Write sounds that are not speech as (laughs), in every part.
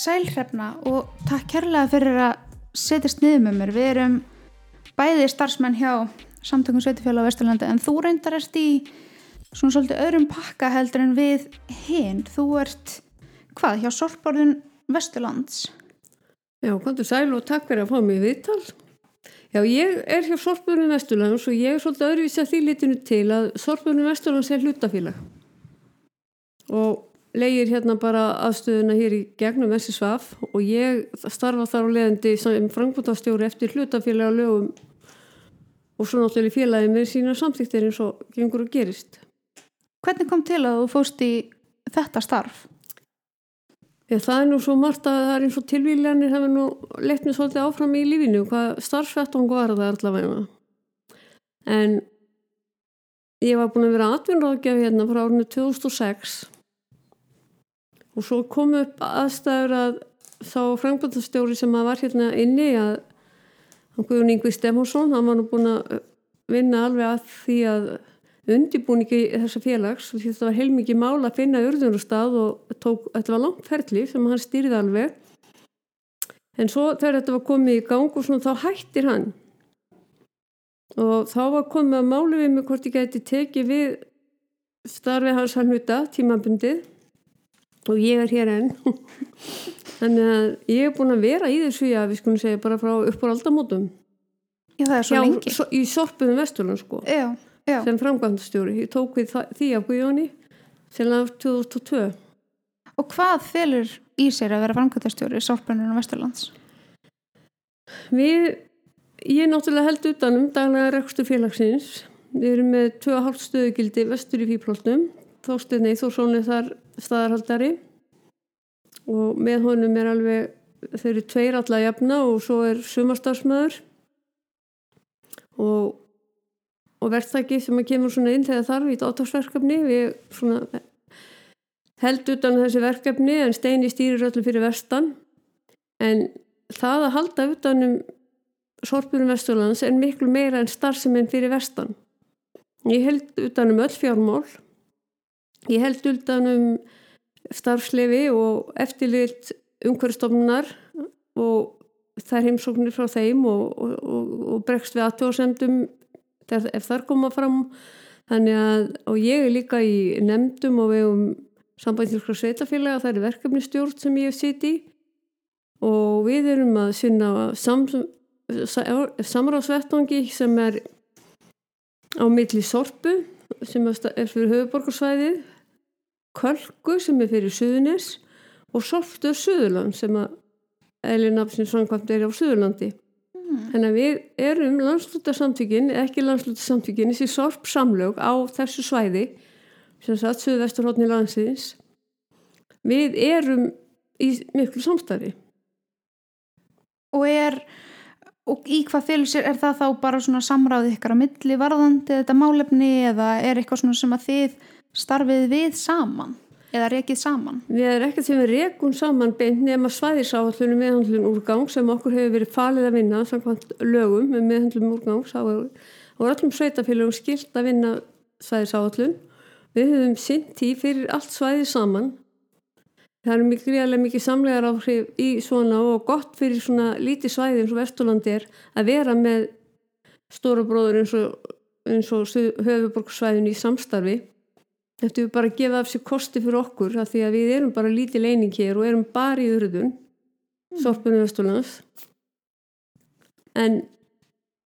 Sælhrefna og takk kærlega fyrir að setjast niður með mér. Við erum bæði starfsmenn hjá samtökum Sveitifjöla á Vesturlandi en þú reyndar ert í svona svolítið öðrum pakka heldur en við hinn. Þú ert hvað hjá Solborðun Vesturlands? Já, kontur sæl og takk fyrir að fá mig viðtal. Já, ég er hjá Solborðun Vesturlands og ég er svolítið öðruvísi að því litinu til að Solborðun Vesturlands er hlutafélag og leigir hérna bara aðstöðuna hér í gegnum SSVF og ég starfa þar á leðandi sem frangbútastjóri eftir hlutafélaga lögum og svo náttúrulega félagi með sína samþýttir eins og gengur og gerist. Hvernig kom til að þú fóst í þetta starf? Ég, það er nú svo margt að það er eins og tilvílanir hefur nú leitt mér svolítið áfram í lífinu hvað starfsvettung var það allavega en ég var búin að vera atvinnráðgjaf hérna frá árinu 2006 og svo kom upp aðstæður að þá frangvöldastjóri sem að var hérna inni að Guðun Yngvi Stefánsson, hann var nú búin að vinna alveg að því að undibúningi þessa félags og þetta var heilmikið mál að finna urðunarstað og tók, þetta var langt ferli sem hann stýrði alveg. En svo þegar þetta var komið í gang og svona þá hættir hann. Og þá var komið að málu við mig hvort ég gæti tekið við starfi hans hann hluta tímabundið og ég er hér enn. (laughs) Þannig að ég er búin að vera í þessu já, við skulum segja bara frá upp á aldamótum Já, það er svo já, lengi. so, í sorpum Vesturland sko. Já, já. sem framkvæmdastjóri, ég tók við því af Guðjóni laf 2002 Og hvað felur í sér að vera framkvæmtastjóri í Solborðun Vesturlands? við, ég náttúrulega held utanum daglega rekstur félagsins. Við erum með 2,5 stöðugildi vestur í fýrplótnum Þórstin Eithórsson er þar staðarhaldari. Og með honum er alveg þeir eru tveir alla jafna og svo er sumastarsmaður og, og verðtæki sem að kemur svona inn þegar þarf í átagsverkefni við svona held utan þessi verkefni en Steini stýrir öllu fyrir vestan. En það að halda utanum sorpunum Vesturlands er miklu meira en starfseminn fyrir vestan. Ég held utanum öll fjármál ég held utanum starfslefi og eftirlit umhverfstofnunar og þær heimsóknir frá þeim og, og, og, bregst við aðtjóðsendum ef þar koma fram. Að og ég er líka í nefndum og við um sambandilskra sveitafélaga það er verkefnistjórn sem ég hef sitt í. Og við erum að sinna sam, samráðsvettangi sem er á milli sorpu sem er fyrir höfuborgarsvæðið Kölku sem er fyrir Suðunis og Solftur Suðurland sem að Elinapsins framkvæmt er á Suðurlandi. Mm. þannig að við erum landslutasamtökin, ekki landslutasamtökin þessi sorp samlög á þessu svæði sem sagt Suðvesturhóttni landsins. Við erum í miklu samstæði Og er, og í hvað félur sér, er það þá bara svona samráðið ykkar á milli varðandi þetta málefni eða er eitthvað svona sem að þið starfið við saman eða rekið saman? Við erum ekkert sem við rekum saman beint nema svæðisáallunum meðhandlun úrgang sem okkur hefur verið falið að vinna samkvæmt lögum með meðhandlun úrgang og öllum sveitafélagum skilt að vinna svæðisáallun. Við höfum sint í fyrir allt svæði saman. Það er mikið, mikið samlegar áhrif í svona og gott fyrir svona lítið svæði eins og Vesturlandi er að vera með stóra bróður eins og, eins og höfuborgsvæðin í samstarfi Þetta er bara að gefa af sér kosti fyrir okkur að því að við erum bara lítið leining hér og erum bara í urðun mm. sorpunum Vesturlands en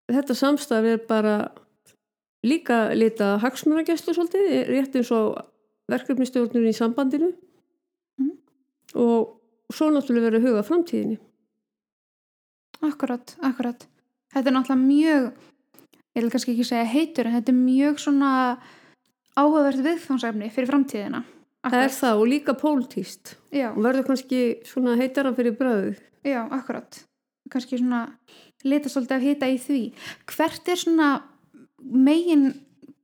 þetta samstaf er bara líka lita hagsmunagestur svolítið, rétt eins og verkefnistjórnur í sambandinu. Og svo náttúrulega verið að huga framtíðinni. Akkurat, akkurat. Þetta er náttúrulega mjög ég vil kannski ekki segja heitur en þetta er mjög svona áhugavert viðfangsefni fyrir framtíðina. Akkurat. Það er það og líka pólitíst og verður kannski svona heitara fyrir bröðu Já, akkurat. Kannski svona leta svolítið að hita í því. Hvert er svona megin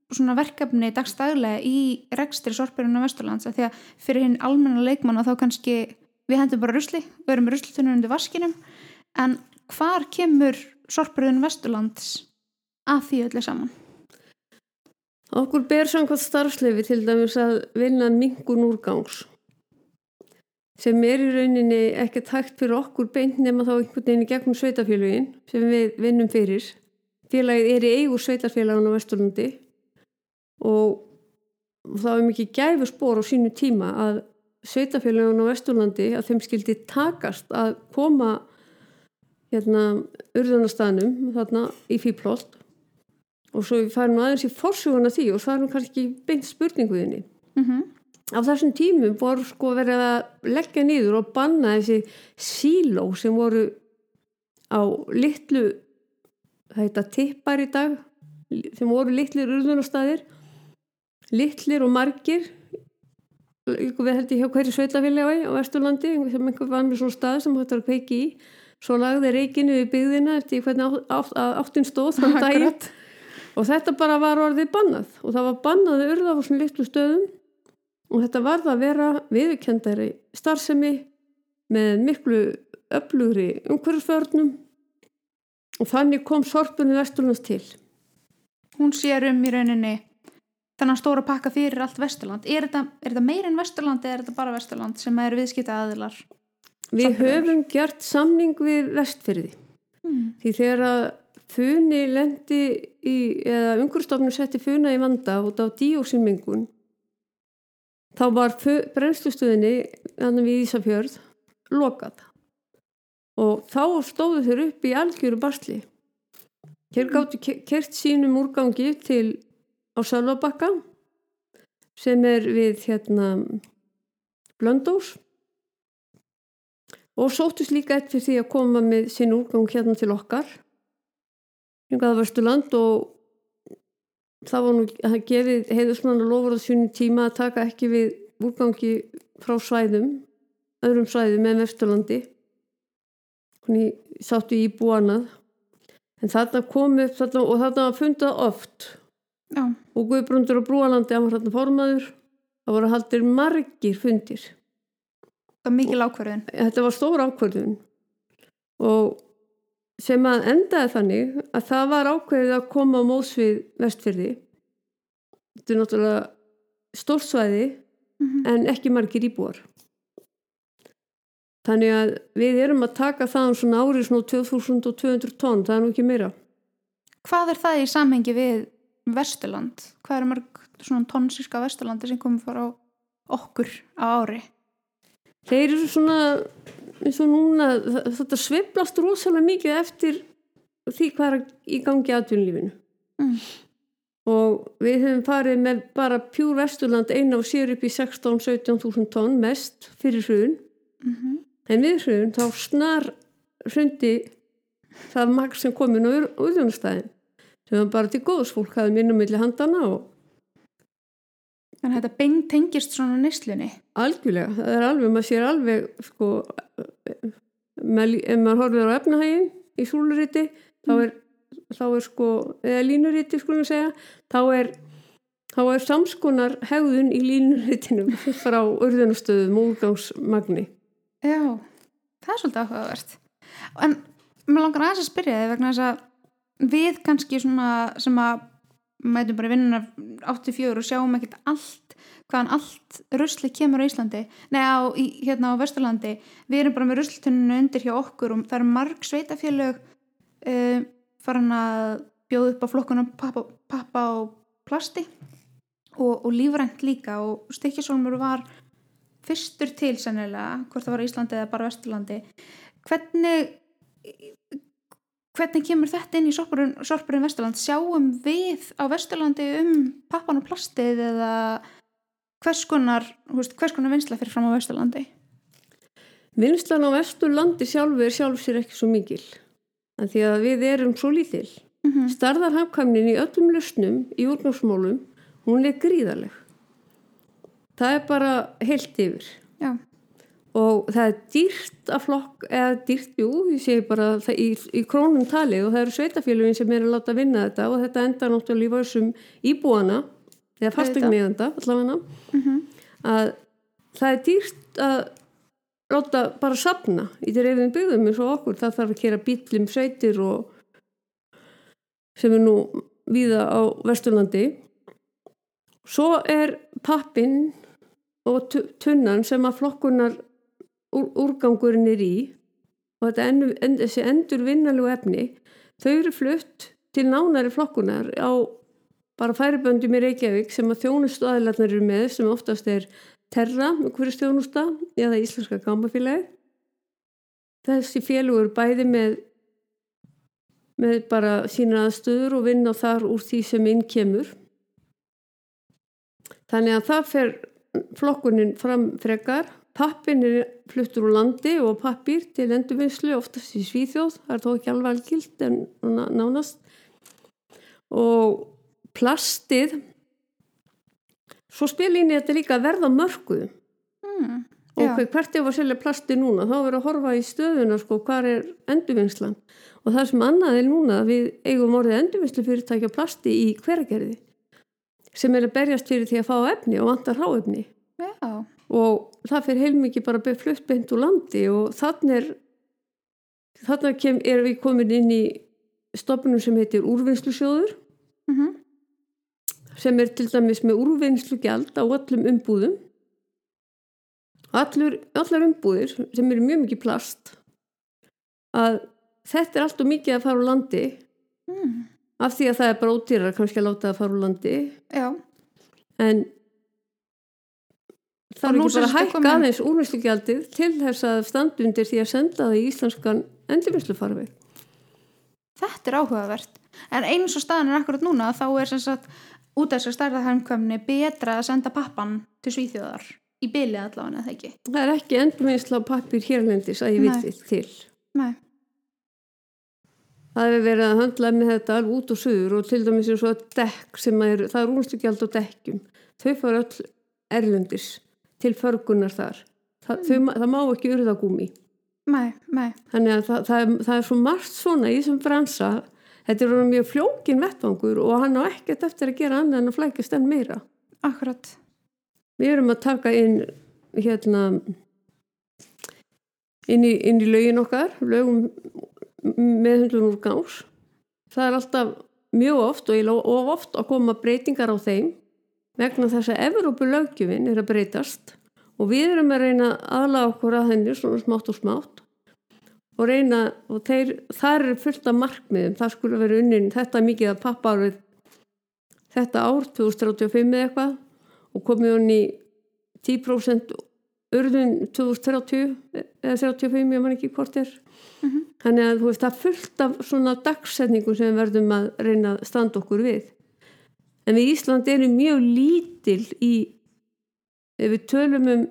svona verkefni dagstaglega í rekstri sorpirinu á Vesturlands því að fyrir hinn almenna leikmann og þá kannski við hendum bara rusli, við erum ruslitunum undir vaskinum en hvar kemur sorpirinu Vesturlands að því öllu saman? Okkur ber samkvæmt starfslefi til dæmis að vinna mingun úrgangs. sem er í rauninni ekki tækt fyrir okkur beint nema þá einhvern veginn í gegnum sveitafélagin sem við vinnum fyrir. Félagið er í eigu sveitafélagun á Vesturlundi og það var mikið gæfu spór á sínu tíma að sveitafélagun á Vesturlandi að þeim skildi takast að koma hérna urðunarstaðnum þarna í fýrplót og svo færum aðeins í fórsuguna því og svarum kannski beint spurninguðinni. Mm -hmm. Á þessum tímum voru sko verið að leggja nýður og banna þessi síló sem voru á litlu, það heita tippar í dag, sem voru litlir urðunarstaðir, litlir og margir, við heldum hjá hverju sveitafélagi á Vesturlandi, sem einhver var með svona stað sem hættar að kveiki í, svo lagði reikinu við byggðina eftir hvernig átt, áttinn stóð þann daginn. Og þetta bara var orðið bannað. Og það var bannaði urða á svona litlu stöðum. Og þetta var það að vera viðkendari starfsemi með miklu öflugri umhverfsvörnum og þannig kom sorpunni Vesturlands til. Hún sér um í rauninni þannig að stóra pakka fyrir allt Vesturland. Er þetta, er þetta meir en Vesturland eða er þetta bara Vesturland sem er viðskipta aðilar? Við höfum gert samning við vestfyrði Mm. því þegar að funi lendi í, eða umhverfstofnum setti funa í vanda út á díósinmengun þá var brennslustöðinni þannig við Ísafjörð lokað og þá stóðu þeir upp í algjöru basli þeir gáttu ke- kert sínum úrgangi til á Sölvabakka sem er við hérna Blöndós og sóttist líka eftir því að koma með sinn úrgang hérna til okkar. Yngaða Vesturland og það var nú að gefið heiðusmann að lofur á sínum tíma að taka ekki við úrgangi frá svæðum öðrum svæðum en Vesturlandi. Sáttu í búanað en þarna kom upp þarna, og þarna var fundað oft Já, og Guðbrundur og Brúalandi hann var þarna formaður það voru haldir margir fundir. Það er mikil ákverðin. þetta var stór ákvörðun. Og sem að endaði þannig að það var ákveðið að koma á mósvið vestfyrði þetta er náttúrulega stórsvæði Mm en ekki margir íbúar. Þannig að við erum að taka það um svona árið svona 2200 tonn, það er nú ekki meira. Hvað er það í samhengi við Vesturland? Hvað eru mörg svona tonnsíska Vesturlandi sem komið fara á okkur á ári? þeir eru svona eins og núna, þetta sveiflast rosalega mikið eftir því hvað er í gangi aðtunlífinu Mm. og við höfum farið með bara pjúr Vesturland eina og sér upp í 16-17 tonn mest fyrir hrun Mm -hmm. en við hrun þá snar hrundi það magn sem komin á úðjónastæðin sem var bara til góðs fólk hafði minnum milli handana og Þannig að þetta beint tengist svona neyslunni. algjörlega, það er alveg, maður sér alveg sko með, ef maður horfir á efnahægin í súluriti þá er þá er sko, eða línuriti skulum við segja, þá er þá er samskonar hegðun í línuritinu (laughs) frá urðunastöðum og úrgangsmagni Já, það er svolítið áhugavert. En mér langar aðeins að spyrja þig vegna þess að við kannski svona sem að mætum bara vinnuna 84 og sjáum ekkert allt hvaðan allt rusli kemur á Íslandi. Nei á, hérna á Vesturlandi. Við erum bara með rusltuninu undir hjá okkur og það eru marg sveitafélög uh, farin að bjóða upp á flokkuna pappa, pappa og plasti og, og lífrænt líka. Og Stykkisólmur var fyrstur til sennilega, hvort það var Íslandi eða bara Vesturlandi. Hvernig hvernig kemur þetta inn í sorpurinn, Vesturland sjáum við á Vesturlandi um pappan og plastið eða hvers konar, veist, hvers konar vinsla fyrir fram á Vesturlandi? Vinslan á Vesturlandi sjálfu er sjálf sér ekki svo mikil en því að við erum svo lítil. Mm -hmm. starðarhafkamnin í öllum lausnum í úrgangsmálum, hún er gríðarleg. Það er bara heilt yfir. Já, og það er dýrt að flokk eða dýrt, jú, ég segi bara það í, í krónum talið. Og það eru sveitafélugin sem er að láta vinna þetta og þetta endar náttúrulega í vörsum íbúana eða fastegniðanda allavega. Mm að það er dýrt að láta bara sapna í þeir reyðum byggðum eins og okkur. Það þarf að kera bílum sveitir og sem er nú víða á Vesturlandi. Svo er pappin og tu- tunnan sem að flokkunar úr, úrgangurinn er í og þetta endur, en, þessi endur vinnalegu efni þau eru flutt til nánari flokkunar á bara færiböndum í Reykjavík sem að þjónustu aðlarnar eru með sem oftast er Terra, hverju stjónusta eða Íslenska gámafélagi þessi félugur bæði með með bara sína aðstöður og vinna þar úr því sem inn kemur. Þannig að það fer flokkunin fram frekar pappin er fluttur úr landi og pappir til endurvinnslu oftast í Svíþjóð, það er þó ekki alveg algild en nánast. Og plastið svo spilinni þetta líka að verða mörguð mm, og hvert er að selja plasti núna þá verður að horfa í stöðuna sko hvað er endurvinnslan? Og það sem annað er núna við eigum orðið endurvinnslu fyrirtækja plasti í hveragerði sem er að berjast fyrir því að fá efni og vantar ráefni og það fyrir heilmikið bara be- flutt beint úr landi og þannig er er við komin inn í stofnum sem heitir úrvinnslusjóður. Mhm, sem er til dæmis með úrvinnslugjald á öllum umbúðum. Allur, allar umbúðir sem eru mjög mikið plast. Að þetta er allt og mikið að fara úr landi. Mm, af því að það er bara ódýrar kannski að láta það fara úr landi. Já, en það Og nú ekki bara að hækka aðeins úrvinnslugjaldið til þess að standa undir því að senda það í íslenskan endurvinnslufarfi þetta er áhugavert. En eins og staðan er akkurat núna þá er sem sagt út af þessar stærðarhæmkvæmni betra að senda pappan til Svíþjóðar í bylið allavega eða ekki? Það er ekki endurvinnsla pappir hérlendis að ég Nei. viti til. Nei. það hefur verið að handla með þetta alveg út og suður og til dæmis eins og dekk sem er, það er úrvinnslugjald á dekkjum. Þau fara öll erlendis til förgunar þar. Það, þau, ma- það má ekki urðagúmi Nei, nei, þannig að það, það, er, það er svo margt svona í þessum bransa þetta er mjög flókin vettvangur og hann á ekkert eftir að gera annað en að flækjast enn meira. Akkurat. Við erum að taka inn hérna inn í, inn í lögin okkar lögum meðhundlun úr gáns það er alltaf mjög oft og, of oft að koma breytingar á þeim vegna þess að Evrópu löggjöfin er að breytast og við erum að reyna aðlaga okkur að henni svona smátt og smátt og reyna og þeir, þar er fullt af markmiðum. Það skulle vera unnin, þetta mikið að pappa árið þetta ár 2035 eða eitthvað og komið hún í 10% urðun 2030 eða 35, ég man ekki hvort er. Mhm. þannig að þú veist, það er fullt af svona dagsetningum sem verðum að reyna að standa okkur við en við Ísland erum mjög lítil í ef við tölum um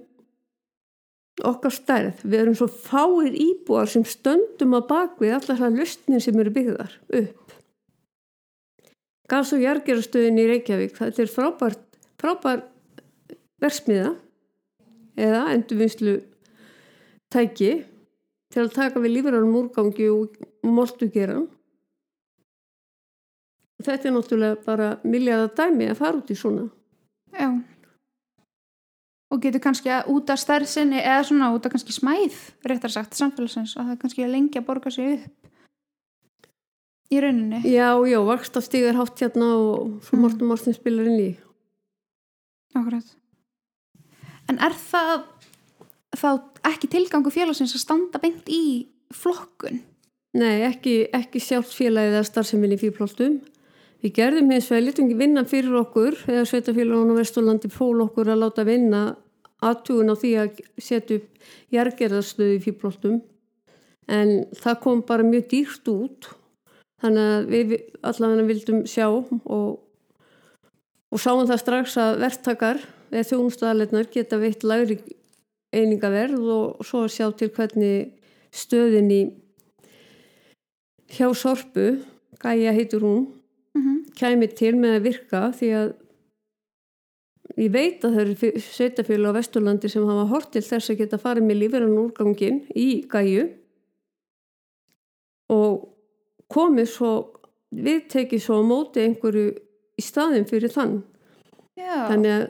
okkar stærð, við erum svo fáir íbúar sem stöndum á bakvið allar það lustnir sem eru byggðar upp. Gas- og jargerastöðin í Reykjavík þetta er frábært, frábær versmiða eða endurvinnslu tæki til að taka við lífranum úrgangi og moltugeran þetta er náttúrulega bara miljaða dæmi að fara út í svona já og getur kannski að út af stærðsinni eða svona út af kannski smæð réttar sagt samfélagsins að það kannski að lengja að borga sig upp í rauninni Já, já, vakstafstíg er hátt hérna og svo. Morten Martin spilar inn í Akkurat. En er það þá ekki tilgangu félagsins að standa beint í flokkun? Nei, ekki, ekki sjálft félagið eða starfseminni í fýrplóttum. Við gerðum hins vegar litum vinna fyrir okkur eða sveitafélagun á Vesturlandi fól okkur að láta vinna aðtugun á því að setja upp jargerðarstöðu í fýrplóttum en það kom bara mjög dýrt út þannig að við allavega vildum sjá og, og sáum það strax að verktakar eða þjónustæðalegnar geta veitt lagri einingaverð og svo að sjá til hvernig stöðin í hjá Sorpu, Gaia heitur hún. Kæmi til með að virka því að ég veit að það eru sveitafélag á Vesturlandi sem hafa hort til þess að geta farið með lífverðan úrgangin í Gaiu og komið svo við tekið svo á móti einhverju í staðin fyrir þann Já. þannig að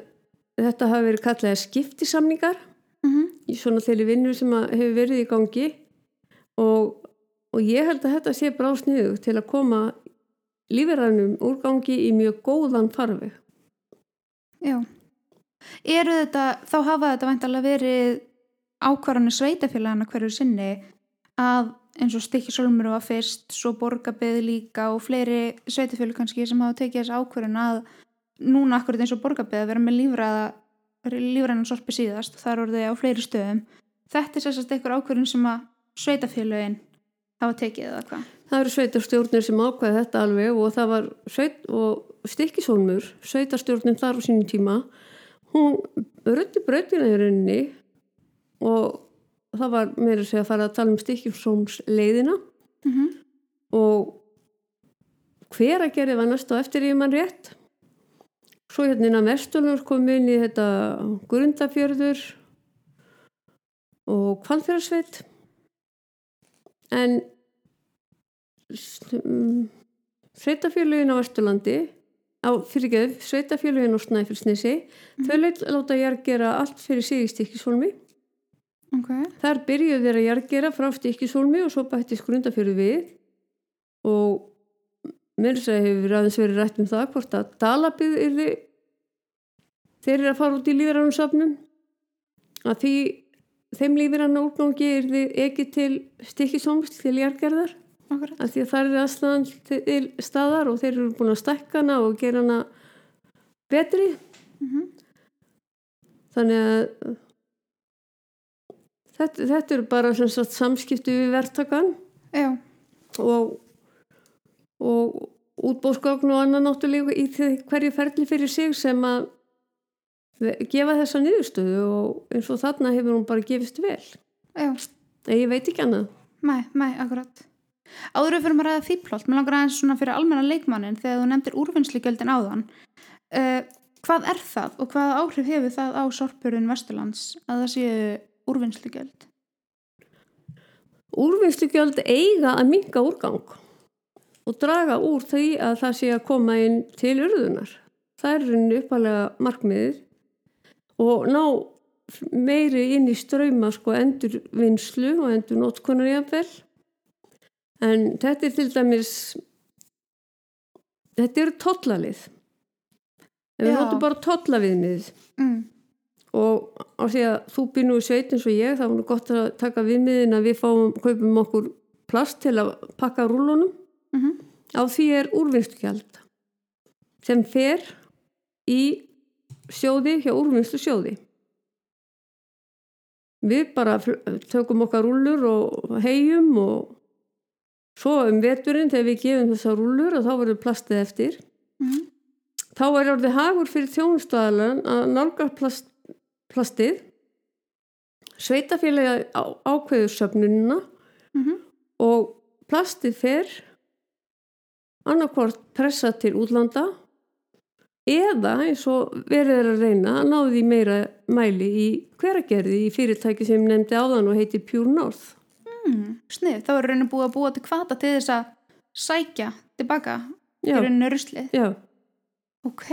þetta hafi verið kallaði skiptisamningar Mm -hmm. í svona þeirri vinnu sem hefur verið í gangi og, og ég held að þetta sé bara ásniðu til að koma lífverðanum úrgangi í mjög góðan farfi. Já. Eru þetta, þá hafa þetta væntalega verið ákvarðanir sveitafélagana hverju sinni að eins og Stikkisólmur var fyrst, svo Borgabið líka og fleiri sveitafélag kannski sem hafa tekið þessi ákvarðan að núna akkurat eins og Borgabið að vera með lífræða lífræðan sorpi síðast og þar voru þau á fleiri stöðum þetta er sérstast einhver ákvarðan sem að sveitafélagin hafa tekið eða hvað? Það eru sveitarstjórnir sem ákvæði þetta alveg og það var sveit og Stikkisólmur, sveitarstjórnin þar á sínum tíma hún röndi brautina í rauninni og það var meira að segja að fara að tala um Stikkisólms leiðina Mm -hmm. og hver að gera var næst á eftir í mann rétt svo hérna Vesturlunars kom inn í þetta Grundafjörður og Kvalfjörðarsveit en sveitafjörlugin á Vesturlandi á fyrirgeð sveitafjörlugin á Snæfellsnesi mm þau leit láta jargera allt fyrir sig í Stikkisólmi okay. þar byrjuðu þeirra jargera frá Stikkisólmi og svo bættist Grundafjörðu við. Og mér þess að hefur aðeins verið rætt um það hvort að Dalabið er þeir eru að fara út í lífrannarsafnum að því þeim lífrannar útgangi er þið ekki til stikkisóms til jargerðar Akkurat. að því að það er aðstæðan til staðar og þeir eru búin að stekka hana og gera hana betri Mm -hmm. þannig að þetta, þetta eru bara sagt, samskipti við verktakan Já, og og útbóðskogn og annan náttúrulega í hverju ferli fyrir sig sem að gefa þessa niðurstöðu og eins og þarna hefur hún bara gefist vel. Já, en ég veit ekki annað. Mæ, mæ, akkurat. Áður við fyrir að ræða fýplolt, mér langar aðeins svona fyrir almenna leikmannin þegar þú nefndir úrvinnslugjöldin áðan. Uh, hvað er það og hvaða áhrif hefur það á sorpurinn Vesturlands að það séu úrvinnslugjöld? Úrvinnslugjöld eiga að minga úrgang og draga úr því að það sé að koma inn til urðunar. Það er henni uppalega markmiðið og ná meiri inn í ströyma sko endur vinslu og endur nótkunar jafnvel. En þetta er til dæmis, þetta eru tollalið. En við notum bara tollaviðmiðið Mm. og á því að þú býr nú í sveit eins og ég, það var nú gott að taka viðmiðin að við fáum, kaupum okkur plast til að pakka rúlunum Mm -hmm. á því er úrvinnslugjald sem fer í sjóði hjá úrvinnslu sjóði. Við bara tökum okkar rúlur og hegjum og svo um veturinn þegar við gefum þessar rúlur og þá verður plastið eftir. Mm þá er orðið hagur fyrir þjónustæðalan að nálga plast, plastið. Sveitafélagi ákveður söfnunina -hmm. og plastið fer annarkvort pressa til útlanda eða eins og verið er að reyna að náðu því meira mæli í hveragerði í fyrirtæki sem nefndi áðan og heitir Pure North mm. Snið, þá er raunin búið að búa til kvata til þess að sækja tilbaka í Já, rauninni ruslið já. Ok,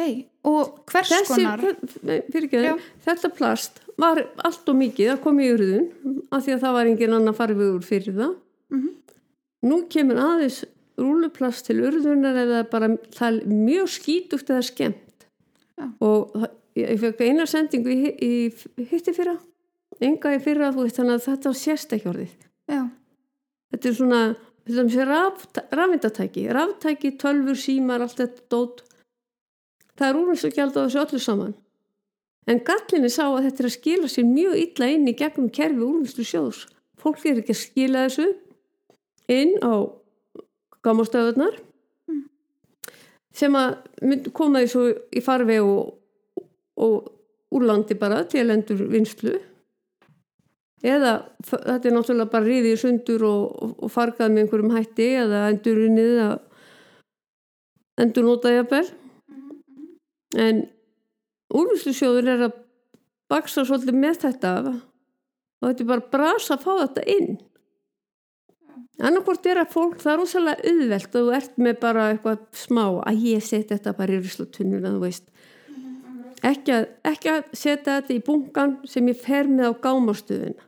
og hvers Þessi, konar Já. þetta plast var allt og mikið að koma í urðun af því að það var engin annar farfiður fyrir það Mhm. nú kemur aðeins rúluplast til urðunar eða bara það er mjög skítugt eða skemmt Já. og ég, fekk eina sendingu í, í hitti fyrra enga í fyrra þú veist þannig að þetta orðið. Já, þetta er svona raf, rafindatæki raftæki, tölfur, símar, allt þetta dót. Það er úrvinnslu gjald á þessu öllu saman. En gallinni sá að þetta er að skila sér mjög illa inn í gegnum kerfi úrvinnslu sjóðs fólk er ekki að skila þessu inn á gámastöðunar Mm. Sem að koma því svo í farveg og, og úrlandi bara til endur vinslu eða þetta er náttúrulega bara ríðið í sundur og, og, og fargað með einhverjum hætti eða endur unnið að endur nota jafnvel. En úrvinnslusjóður er að baksa svolítið með þetta og þetta er bara brasa að fá þetta inn annarkvort er að fólk það er rosalega auðvelt þú ert með bara eitthvað smá að ég seti þetta bara í ruslatunnuna þú veist. Ekki að, ekki að setja þetta í bunkan sem ég fer með á gámastöðuna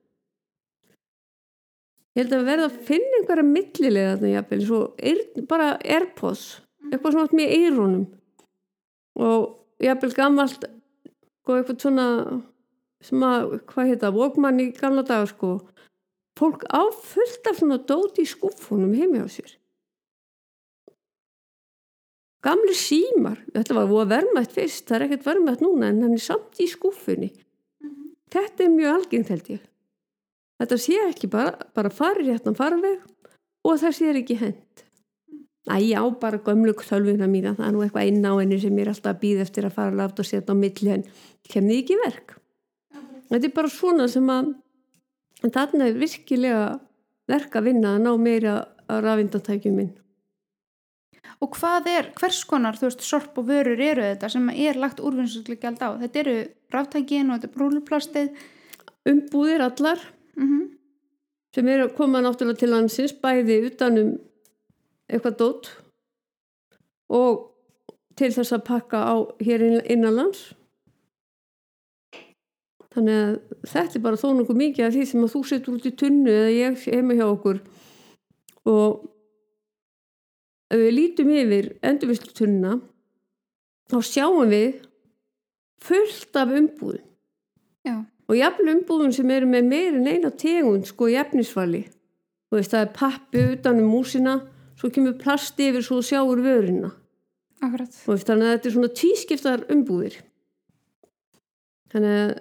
ég held að verða að finna einhverja millilega þarna jafnvel svo er, bara airpods eitthvað svona átt með eirónum og jafnvel gammalt og eitthvað svona sem að, hvað heita, Walkman í gamla daga sko fólk áfullt af svona dóti í skuffunum heimi á sér. Gamli símar þetta var að vermaðt fyrst, það er ekkert vermaðt núna en hann er samt í skuffunni þetta er mjög algengt held ég. Þetta sé ekki bara, bara farið réttan farveg og það sé ekki hend Æ, já, bara gömlu tölvuna mína, það er nú eitthvað inn á henni sem er alltaf að býða eftir að fara látt og setja á milli en kemði ekki verk. Þetta er bara svona sem að þarna er virkilega verk að vinna að ná meira að rafindantækjum minn. Og hvað er, hvers konar, þú veist, sorp og vörur eru þetta sem er lagt úrvinnsluleiki alltaf á? Þetta eru ráftækin og þetta er brúluplastið? Umbúðir allar Mm -hmm. sem eru að koma náttúrulega til landsins bæði utanum eitthvað dót og til þess að pakka á hér innanlands þannig að þetta er bara þó nokkuð mikið af því sem að þú setur út í tunnu eða ég heima hjá okkur. Og ef við lítum yfir endurvislu tunnuna þá sjáum við fullt af umbúðum. Já. og jafnvel umbúðum sem eru með meirin eina tegund sko í efnisvali. Og það er pappi utan um músina svo kemur plast yfir svo sjáur vöruna Akkurat. og þannig að þetta er svona tvískiptar umbúðir. Þannig að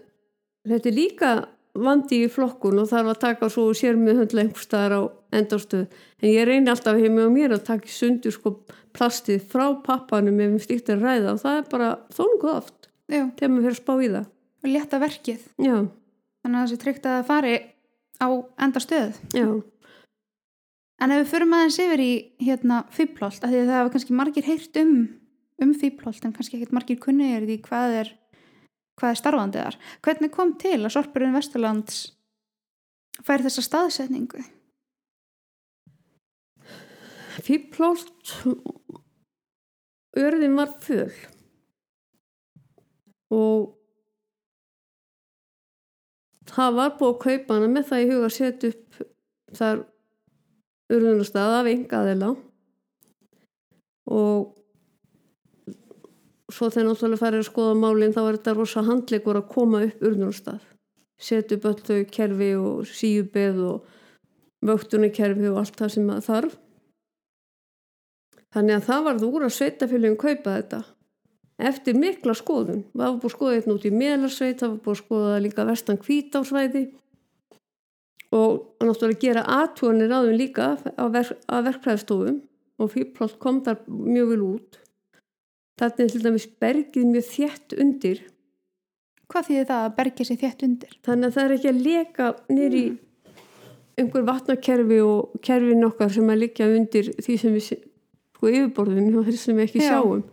þetta er líka vandi í flokkun og þarf að taka svo sér með höndla einhverstaðar á endarstöð en ég reyni alltaf heima á mér að taka sundur sko plastið frá pappanum ef við slíkt er ræða og það er bara þóngu oft þegar maður fyrir að spá í það. Og létta verkið. já, Þannig að það sé tryggt að það fari á enda stöð. já, En ef við förum aðeins yfir í hérna fýblolt, af því að það hafa kannski margir heyrt um, um fýblolt en kannski ekkert margir kunnið er því hvað er, hvað er starfandi þar. Hvernig kom til að Sorpurinn Vesturlands fær þessa staðsetningu? fýblált örðin var föl og það var búið að kaupa hana með það í huga að setja upp þar urðunarstað af engaðila og svo þegar náttúrulega farið að skoða málinn þá var þetta rosa handleikur að koma upp urðunarstað. Öll þau kerfi og síubeð og vöktunarkerfi og allt það sem það þarf. Þannig að það var þú úr að sveitafélagin kaupa þetta. Eftir mikla skoðun. Það var búið að skoða þetta út í Melarsveit, það var búið að skoða líka vestan kvítársvæði og náttúrulega gera aðtúanir á þeim líka á, verk, á verkfræðstofum og fýrplátt kom þar mjög vel út. Þetta er til dæmis bergið mjög þjætt undir Hvað þýðir það að bergja sér þétt undir? þannig að það er ekki að leka nýri einhver vatnakerfi og kerfin okkar sem að liggja undir því sem við sko yfirborðinu og þeir sem við ekki Já. sjáum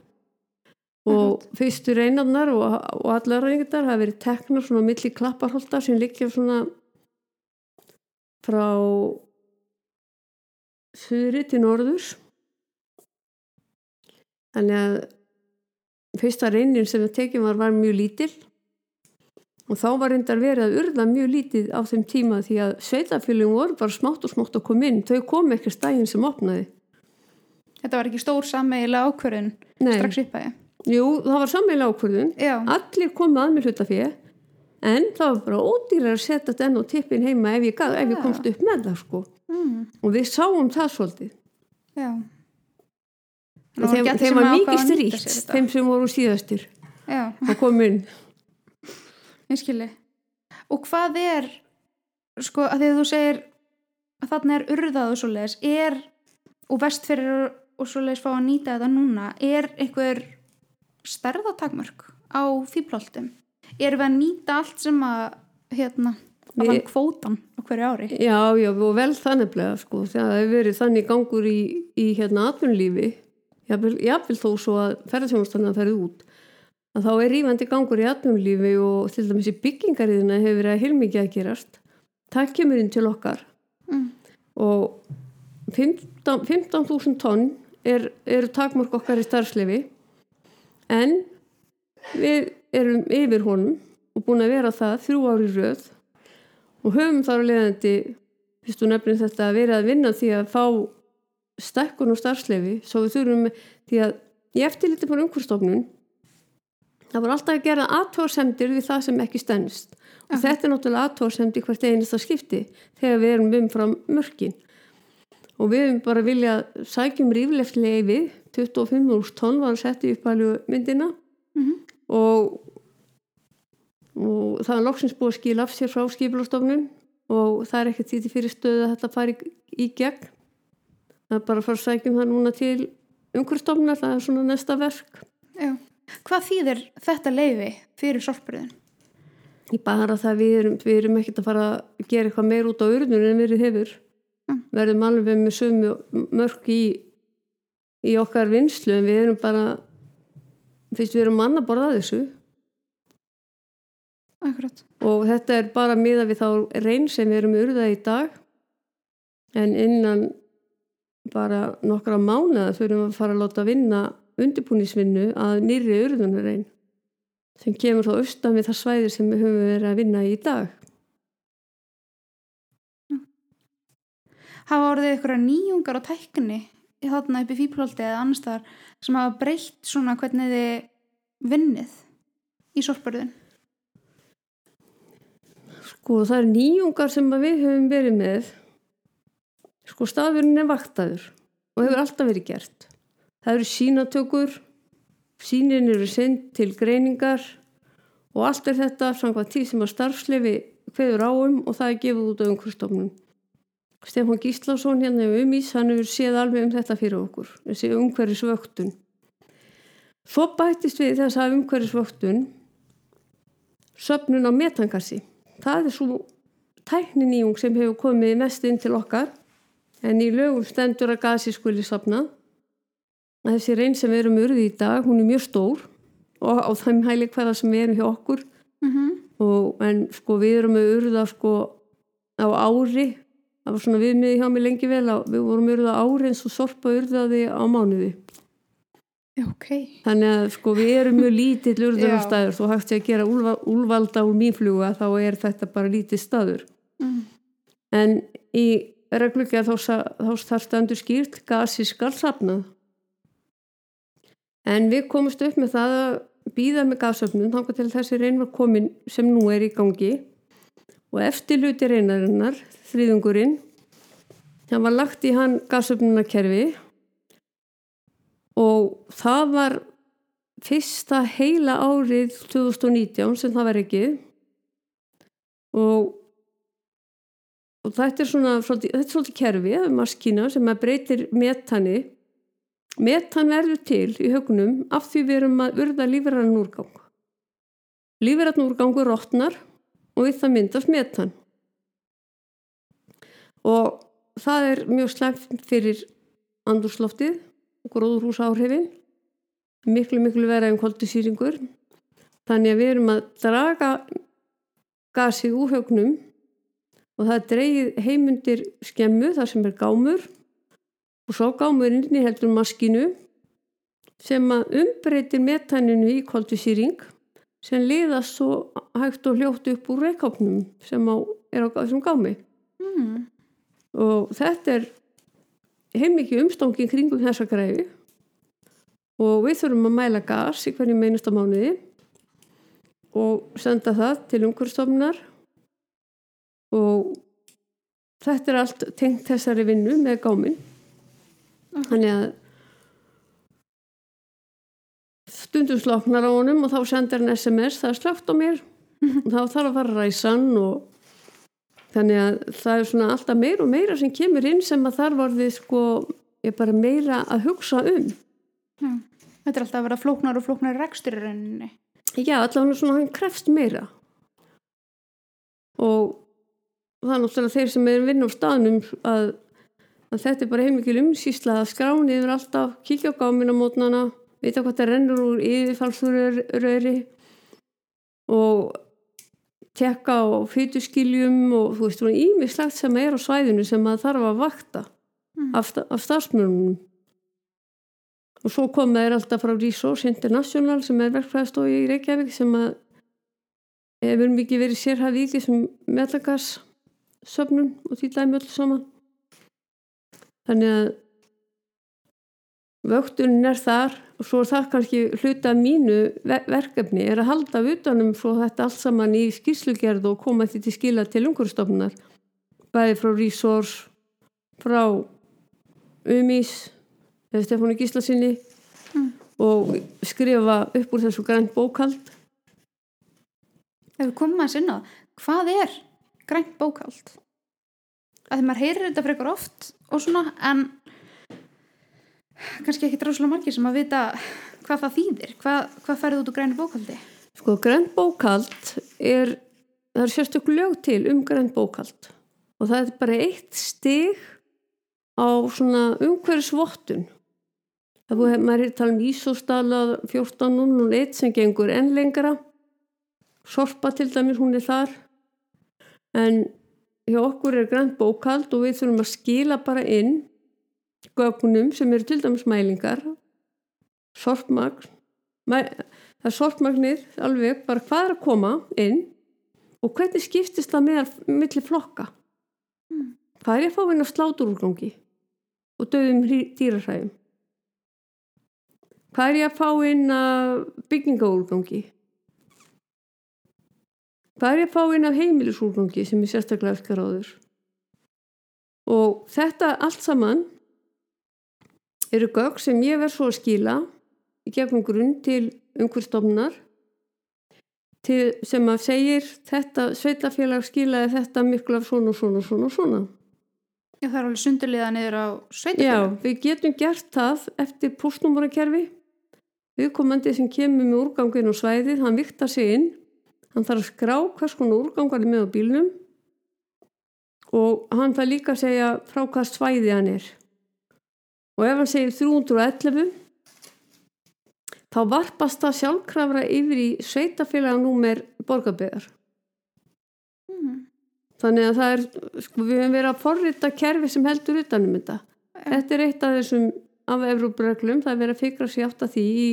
og fyrstu reynarnar og, og allar reynardar hafa verið teknar svona milli klapparholta sem liggja svona frá suðri til norðurs þannig að fyrsta reynin sem við tekjum var, var mjög lítill og þá var reyndar verið að urða mjög lítið á þeim tíma því að sveitafélugum voru bara smátt og smátt að koma inn. Þau kom ekki stægin sem opnaði. Þetta var ekki stór sammegilega ákvörðun Nei. strax upp að ég. Jú, það var sammeila ákvörðun. Já, allir komið að mér hlutafé en það var bara ódýrar að setja þetta enn á tippin heima ef ég, gat- ef ég komst upp með það sko. Mm, og við sáum það svolítið. Já. Og þeim, þeim var mikið stríkt þeim... sem voru síðastir Já, að koma inn (laughs) ég skilji. Og hvað er, sko, að því að þú segir að þarna er urðað og svoleiðis, er, og vestfyrir og svoleiðis fá að nýta þetta núna, er einhver stærðatakmörk á fýbloltum? Erum við að nýta allt sem að, hérna, að vann kvótan á hverju ári? Já, já, og vel þanniglega sko, það hefur verið þannig gangur í, í hérna atvinnulífi jafnvel þó svo að ferðarþjónustanna ferði út að þá er rífandi gangur í atvinnulífi og til dæmis í byggingariðina hefur verið að heilmikið að gerast. Það kemur inn til okkar. Mm. og 15 15.000 tonn er, eru takmörk okkar í starfslefi en við erum yfir honum og búin að vera það þrjú ári röð. Og höfum þar að leiðandi fyrst og nefnir þetta að vera að vinna því að fá stekkun og starfslefi svo við þurfum því að í eftirliti fyrir umhverstofnun það var alltaf að gera aðtóðsendir við það sem ekki stennst og þetta er náttúrulega aðtóðsendi hvert einasta skipti þegar við erum umfram mörkin. Og við hefum bara viljað sækjum rífleft leifi 25.000 tonn var að setja upp alveg myndina. Mhm. og, og það er loksins búið að skila af sér frá skipulastofnun og það er ekkert því til fyrir stöðu að þetta fari í gegn það er bara að fara að sækjum það núna til umhverfstofnunar, það er svona næsta verk Já. Hvað þýðir þetta leifi fyrir sorpurðin? Í bara það við erum, við erum ekkert að fara að gera eitthvað meir út á urðunum en verið hefur Mm. verðum alveg með sömu mörg í, í okkar vinslu en við erum bara fyrst við erum manna bara að þessu Akkurat. og þetta er bara miða við þá reyn sem við erum urðað í dag en innan bara nokkra mánuða við að fara að láta vinna undirbúnisvinnu að nýri urðunareyn sem kemur þá austan við það svæði sem við höfum verið að vinna í dag Hafa orðið ykkur nýjungar og tækni í þarna upp í fíplóldi eða annars þar sem hafa breytt svona hvernig þið vinnið í sorpurðin? Sko það er nýjungar sem að við höfum verið með. Sko stafurinn er vaktaður og hefur alltaf verið gert. Það eru sínatökur, sínin eru sendt til greiningar og allt er þetta samkvæmt tí sem að starfslefi hverður áum og það er gefið út á umhverfstofnum. Stefán Gíslásson hérna um ís, hann hefur séð alveg um þetta fyrir okkur, þessi umhverfisvöktun. Svo bættist við þess að umhverfisvöktun söpnun á metangassi það er svo tækninýjung sem hefur komið mest inn til okkar en í lögum stendur að gasi skuli sapna að þessi reyn sem við erum urði í dag hún er mjög stór og á þeim hæli hverða sem við erum hjá okkur Mm -hmm. og, en sko við erum með urða sko á ári það var svona viðmiði hjá mig lengi vel að við vorum urða á ári eins og sorpa urðaði á mánuði Ok. Þannig að sko við erum mjög lítill (laughs) Já. urðunarstaður þú hægt sé að gera úlfa, úlvalda úr mínfluga þá er þetta bara lítið staður. Mm. En í reglugjað þá, sa- þá þar standur skýrt gasi skal safnað. En við komumst upp með það að býða með gasöfnun þá til þessi reyn var komin sem nú er í gangi. Og eftir hluti reynarinnar, þriðungurinn, það var lagt í hann gasöfnunarkerfi. Og það var fyrsta heila árið 2019 sem það var ekki og, og þetta er svona svolítið, þetta er svolítið kerfi maskína sem að breytir metani. Metan verður til í högnum af því við erum að urða lífrann úrgang. Lífrann úrgangur rótnar og við það myndast metan. Og það er mjög slæmt fyrir andurslaftið gróðurhús áhrifin miklu miklu vera en koldisýringur þannig að við erum að draga gasið úr högnum og það er dreigið heimundir skemmu þar sem er gámur. Og svo gámur inn í heldur maskinu sem að umbreytir metaninu í koldisýring sem liðast svo hægt og hljótt upp úr reykjápnum sem á, er á þessum gámi. Mm. og þetta er heimikið umstangi kringum þessa greiði og við þurfum að mæla gas í hverju meinasta mánuði og senda það til umhverfstofnunar og þetta er allt tengt þessari vinnu með gáminn þannig að stundum sloknar á honum og þá sendir hann SMS það er slögt á mér og þá þarf að fara að ræsa hann og Þannig að það er svona alltaf meira og meira sem kemur inn sem að þar vorði sko, ég bara meira að hugsa um. Mm. Þetta er alltaf að vera flóknar og flóknar rekstur í rauninni. Já, svona hann krefst meira. Og það er náttúrulega þeir sem er vinn á staðnum að, að þetta er bara heimikil umsýsla að skráni yfir alltaf, kíkja á gámina mótnana, vita hvað það rennur úr yfirfallsröri og tekka á fytuskiljum og þú veist, svona ímislegt sem er á svæðinu sem maður þarf að vakta Mm. af, af starfsmörnum og svo kom þeir alltaf frá Resource International sem er verkfræðstofi í Reykjavík sem að hefur mikið verið sérhæfið í þessum metagass söfnun og því dæmi öllu saman þannig að vöktunin er þar á svo er það kannski hluta mínu ver verkefni er að halda utanum svo þetta allt saman í skýrslugerð og koma því til skila til umhverfstofnunar bæði frá Resource frá Umís eða Stefánu Gíslasinni Mm. og skrifa upp úr þessu grænt bókald ef við komum að sinna hvað er grænt bókald að því maður heyrir þetta frekar oft og svona en kannski ekki dráslega margir sem að vita hvað það þýðir hvað, hvað ferði út úr grænu bókaldi Sko, grænt bókald er, það er sérstök lög til um grænt bókald og það er bara eitt stig á svona umhverfisvottun. Það búið, maður er tala um Ísóstala 14.01 sem gengur enn lengra. Sorpa til dæmis, hún er þar. En hjá okkur er grænt bókald og við þurfum að skila bara inn gögnum sem eru til dæmis mælingar, sorpmagn, mæ, það er sortmagnir alveg bara hvað er að koma inn og hvernig skiptist það með millir flokka? Mm. hvað er ég að fá inn á sláturúrgangi og döðum dýrarhæðum hvað er ég að fá inn að byggingaúrgangi hvað er ég að fá inn af heimilisúrgangi sem er sérstaklega eftir áður og þetta allt saman eru gögg sem ég verð svo að skila í gegnum grunn til umhverfstofnar til, sem að segir þetta sveitafélag skilaði þetta miklu af svona, svona, svona, svona. Já, það er alveg sundurliða niður á Já, sveitafélag. við getum gert það eftir postnúmurakerfi. Viðkomandi sem kemur með úrgangin og svæðið, hann viktar sig inn. Hann þarf að skrá hvers konar úrgangar er með á bílnum og hann þarf líka að segja frá hvað svæði hann er. Og ef hann segir 311 þá varpast það sjálfkrafra yfir í sveitafélaganúmer borgarbyggar. Mm. Þannig að það er, sko, við höfum verið að forrita kerfi sem heldur utanum þetta. Þetta er eitt af þessum af Evrópureglum, það er verið að fikra sér átt að því í,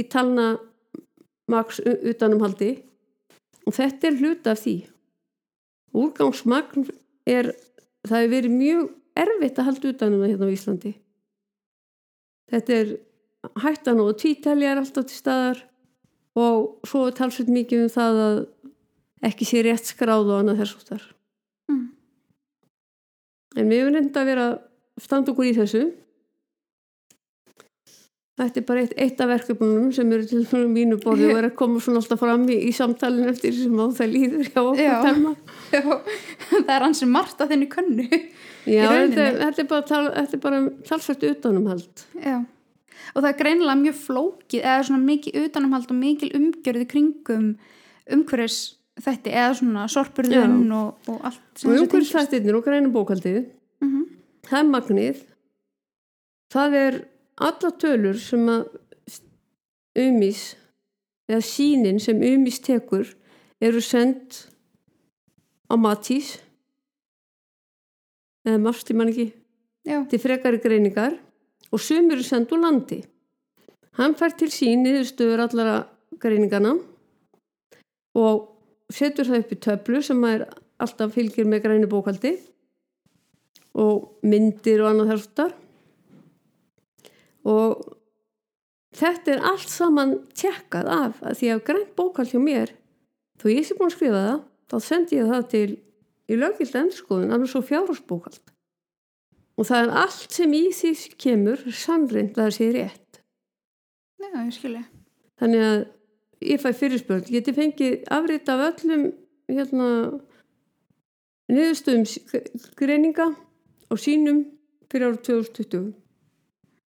í talna maks utanumhaldi og þetta er hluta af því. Úrgangsmagn er, það er verið mjög erfitt að halda utanum það hérna á Íslandi. Þetta er hættan og tvítelja er alltaf til staðar og svo er talsveit mikið um það að ekki sé rétt skráð og annað þess áttar. Mm. En við höfum reynda að vera að standa okkur í þessu. Þetta er bara eitt, eitt af verkefnunum sem eru til svona mínu borði og er að (laughs) koma svona alltaf fram í, í samtalin eftir sem á það líður hjá okkur Já. Já, (laughs) það er ansið margt að þinni könnu. Já, þetta, þetta er bara, tal, þetta er bara talsvært utanumhald. Já, og það er greinilega mjög flókið eða svona mikið utanumhald og mikil umgjörði kringum umhverfis þetta eða svona sorpurðun og, og allt sem þessu umhverjum tengist. þættirnir og grænum bókaldið, Mhm. það er magnið, það er alla tölur sem að umis eða sínin sem umis tekur eru sendt á matís. Eða marst í mann ekki? Já, til frekari greiningar. Og sumur eru sendt úr landi. Hann fær til sín niðurstöður allara greiningana og setur það upp í töflu sem er alltaf fylgir með græni bókaldi og myndir og annað þessar og þetta er allt saman tjekkað af að því að grænt bókald hjá mér þó ég sé búin að skrifa það þá sendi ég það til í löggild endurskoðun alveg svo fjárhagsbókald og það er allt sem í því kemur sannreind að það sé rétt. Já, ég skilji. þannig að ég fæ fyrirspörn geti fengið afrit af öllum hérna niðurstöðum greininga og sínum fyrir árið 2020 Í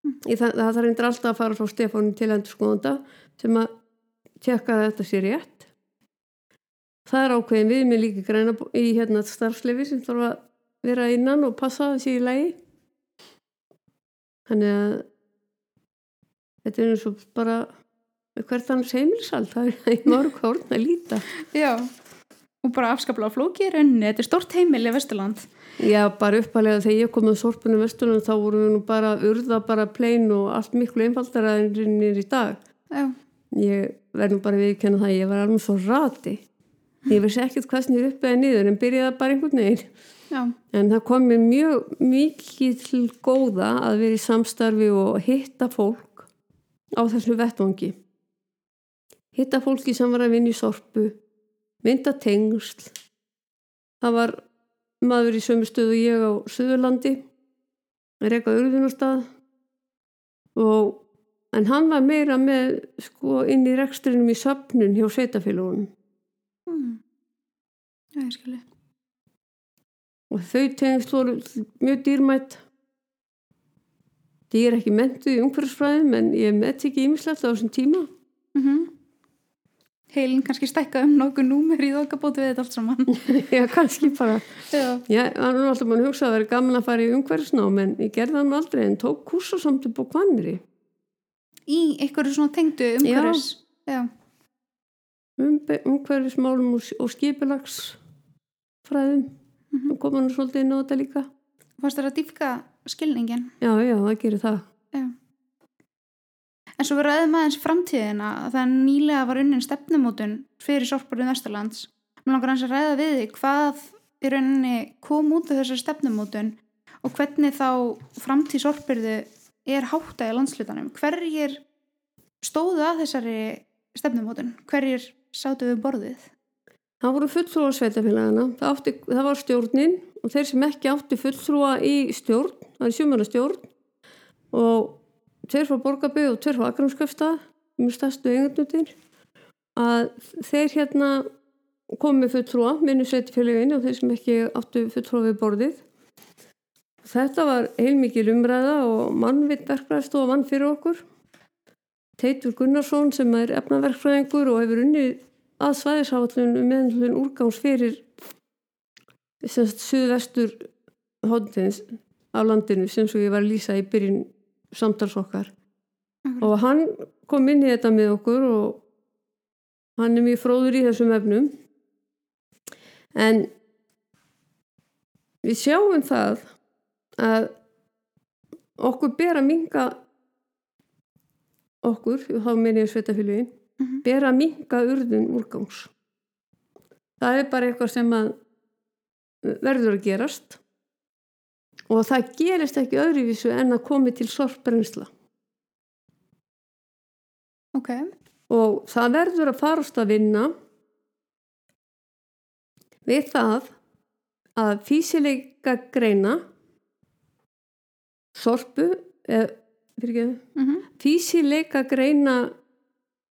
það, það þarf reyndir alltaf að fara frá Stefánin til endurskoðanda sem að tjekka þetta sé rétt. Það er ákveðin við með líka græna í hérna starfslefi sem þarf að vera innan og passa sé í lagi. Þannig að þetta er eins og bara hvert annars heimilsald það er í mörg hórn að líta. Já, og bara afskaplega í rauninni, þetta er stort heimil í Vesturland. Já, bara uppalega þegar ég kom með sorpunum vesturinn þá vorum við nú bara urða bara plein og allt miklu einfaldara en rinnir í dag. Já, ég verð nú bara viðkenna það ég var alveg svo rati. Ég vissi ekkert hvað snýr upp eða niður en byrjaði bara einhvern veginn. Já, en það kom mér mjög mikið til góða að vera í samstarfi og hitta fólk á þessu vettvangi. Hitta fólki sem var að vinna í sorpu, mynda tengsl. Það var maður í sömu stöðu ég á Suðurlandi, reyka urðunarstað og en hann var meira með sko inn í rekstrinum í söpnun hjá sveitafélagunum mm. Já, ég skilji. og þau tengsl voru mjög dýrmætt ég er ekki mentu í umhverfsfræðum en ég met ekki ímislegt á þessum tíma Mm Heilin kannski stækka um nokkuð númer í þokkabóti við þetta allt saman. (laughs) já, kannski bara Já. já, hann var alltaf mann að hugsa að það er gaman að fara í umhverfsnám en ég gerði hann aldrei en tók kursa samt upp á kvannri Í einhverju svona tengdu umhverfis. Já. um, umhverfismálum og, og skipulagsfræðum Mm og kom hann svolítið á þetta líka Fannst þér að dýfka skilningin? já, já, það gerir það Já. En svo við ræðum aðeins framtíðina að það nýlega var unnin stefnumótun fyrir sorparið Vesturlands. Mér langar hans að ræða við því hvað í rauninni kom út af þessari stefnumótun og hvernig þá framtíð sorpirðu er háttað í landslutanum. Hverjir stóðu að þessari stefnumótun? Hverjir sátu við borðið? Það voru fulltrúa sveitafélagana, það, átti, það var stjórnin og þeir sem ekki átti fulltrúa í stjórn, það er sjömanna stjórn og tveir frá Borgaböð og tveir frá Akramskjöfstað, mjög stærstu eigandutir, að þeir hérna komið fulltrúa, minni sveitafélagin og þeir sem ekki áttu fulltrúa við borðið. Þetta var heilmikil umræða og mannvitt verkfræðst og vann fyrir okkur. Teitur Gunnarsson sem er efnaverkfræðingur og hefur unnið að svæðisáallun meðlun úrgáms fyrir semst suðvestur hóndins á landinu sem svo ég var að lýsa í byrjun samtals okkar Akkurat. og hann kom inn í þetta með okkur og hann er mjög fróður í þessum efnum en við sjáum það að okkur ber að minga okkur, þá meina ég sveitafélugin Mhm. ber að minga urðun úrgangs. Það er bara eitthvað sem að verður að gerast og það gerist ekki öðruvísu en að komi til sorprensla Ok. og það verður að farast að vinna við það að físileika greina sorpu eða ekki Mm -hmm. físileika greina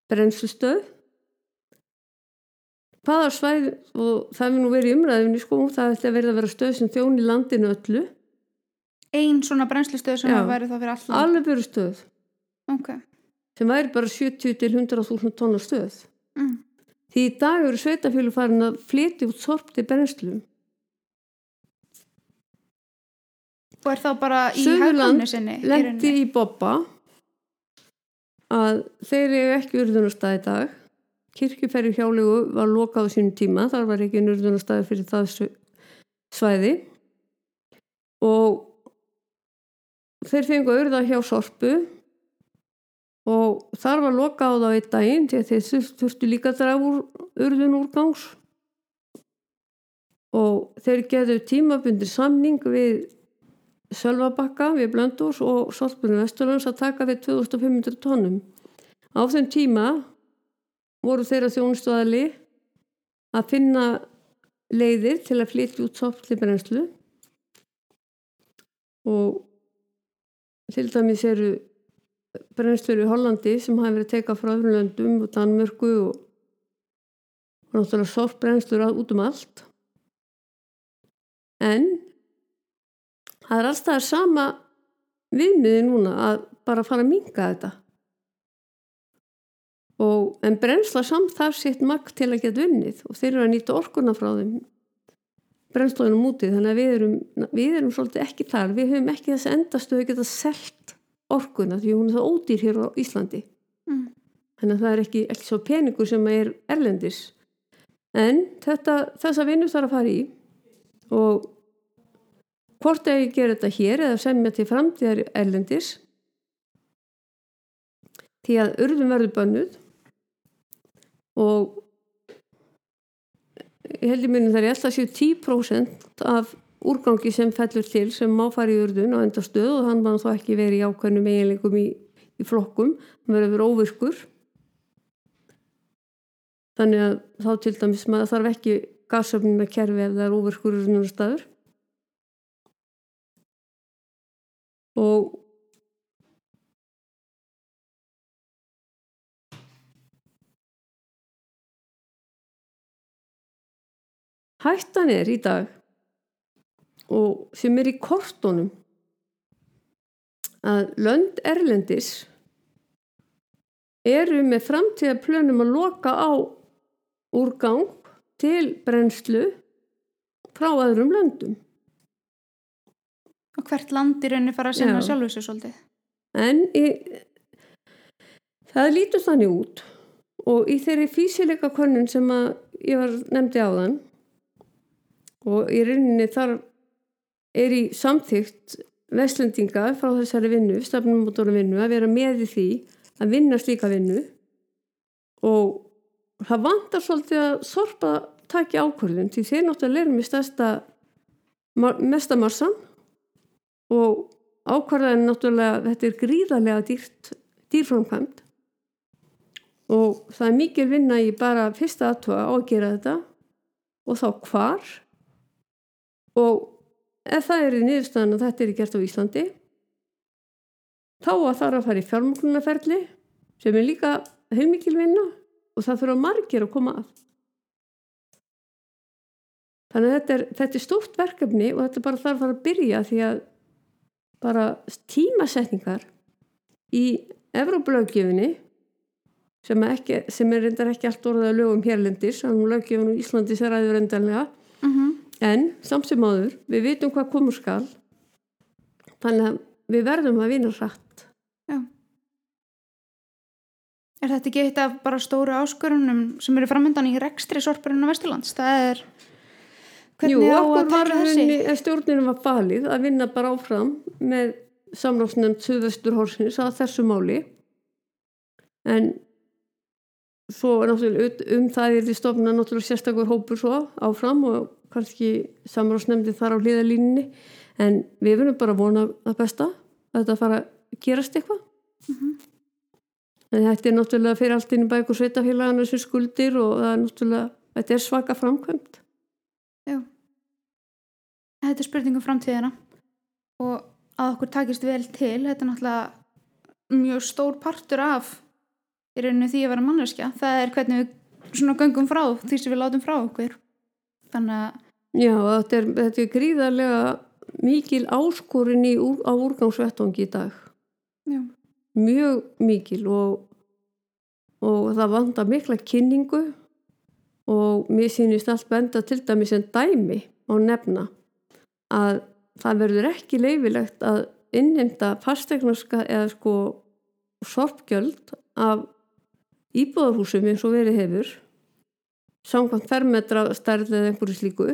brennslustöð hvaða svæð og það hefur nú verið í umræðinni sko, það ætti að verða að vera stöð sem þjón í landinu öllu Ein svona brennslustöð sem Já. væri þá fyrir allan. alveg verið stöð Ok. sem væri bara 70 til 100.000 tonna stöð Mm. því í dag eru sveitafjölu farin að flytja út sorp til brennslu Og er þá bara í hagkvæmni sinni? lendi í boppa að þeir eru ekki urðunarstað í dag kirkjuferri hjálegu var lokað á sínum tíma þar var ekki urðunarstað fyrir það sv- svæði og þeir fengu að urða hjá sorpu og þar var lokað á það eitt daginn því að þeir þurft- þurftu líka að draga úr urðun úrgangs og þeir geðu tímabundir samning við Sölvabakka við Blöndús og Solpunum Vesturlands að taka við 2500 tónum. Á þeim tíma voru þeirra þjónustuðali að finna leiðir til að flytja út soppli brennslu og til dæmis eru brennslur í Hollandi sem hafi verið tekað frá öðrum löndum og Danmörku og, og náttúrulega soppbrennslur út um allt. En það er alltaf sama viðmiði núna að bara fara að minga þetta og en brennsla samt þar sitt makt til að geta unnið og þeir eru að nýta orkuna frá þeim brennslunum úti þannig að við erum, við erum svolítið ekki þar. Við höfum ekki þess endastu að geta selt orkuna því hún er það ódýr hér á Íslandi. Mm. þannig að það er ekki, ekki svo peningur sem er erlendis. En þetta, þessa vinnu þarf að fara í og hvort að ég gera þetta hér eða semja til framtíðar erlendis því að urðum verður bönnuð og ég held ég minni það er alltaf séu 10% af úrgangi sem fellur til sem má fara í urðun á enda stöð og hann var þá ekki verið í ákveðnum eiginleikum í í flokkum, hann verður að vera óvirkur. Þannig að þá til dæmis maður þarf ekki gasöfnum með kerfi ef það er óvirkur í svona staður og hættan er í dag og sem er í kortunum að lönd erlendis eru með framtíðaplönum að loka á úrgang til brennslu frá öðrum löndum. Og hvert land í rauninni fara að sinna Já. sjálfu sér svolítið. En í, það lítur þannig út og í þeirri físileika könnun sem ég var nefndi á þann og í rauninni þar er í samþygt vestlendinga frá þessari vinnu, stafnum mótorum vinnu, að vera með í því að vinna slíka vinnu. Og það vantar svolítið að sorpa taki ákvörðun því þeir náttúrulega erum í stærsta mesta massan og ákvarðan náttúrulega þetta er gríðarlega dýrt dýrframkvæmt og það er mikil vinna í bara fyrsta aðtóa á að gera þetta. Og þá hvar og ef það er í niðurstaðan að þetta er gert á Íslandi þá að er að fara í fjármögnunarferli sem er líka heilmikil vinna og það þurfa margir að koma að þannig að þetta er, þetta er stórt verkefni og þetta bara þarf að fara að byrja því að bara tímasetningar í Evrópulöggefinni sem, sem er reyndar ekki allt orðað að lögum hérlendis, þannig að löggefinu í Íslandi sér aðeins reyndarlega Mm -hmm. En samt sem áður, við vitum hvað komur skal þannig að við verðum að vinna hratt Já. Er þetta ekki eitt af bara stóru áskorunum sem eru framöndan í rekstri sorpurinn á Vesturlands? Það er hvernig Jú, okkur var henni, stjórninu var falið að vinna bara áfram með samnámsnefnd Suðvestur Hórsins að þessu máli en svo náttúrulega um það er því stofna náttúrulega sérstakur hópur svo áfram og kannski samráðsnefndi þar á hliðalínni en við verðum bara að vona að besta að þetta fara að gerast eitthvað Mhm. en þetta er náttúrulega fyrir allt inn í bækur sveitafélagana sem skuldir og það er náttúrulega þetta er svaka framkvæmt Já. Þetta er spurning um framtíðina og að okkur takist vel til, þetta er náttúrulega mjög stór partur af í rauninu því að vera manneskja. Það er hvernig við svona göngum frá því sem við látum frá okkur. Þannig að, Já, þetta er, þetta er gríðarlega mikil áskorun í, úr- á úrgangsvettangi í dag. já, Mjög mikil og, og það vandar mikla kynningu og mér sýnist allt benda til dæmis en dæmi á nefna að það verður ekki leifilegt að innheimta fastegnarska eða sko sorpgjöld af íbúðarhúsum eins og verið hefur samkvæmt fermetra stærð eða einhverju slíku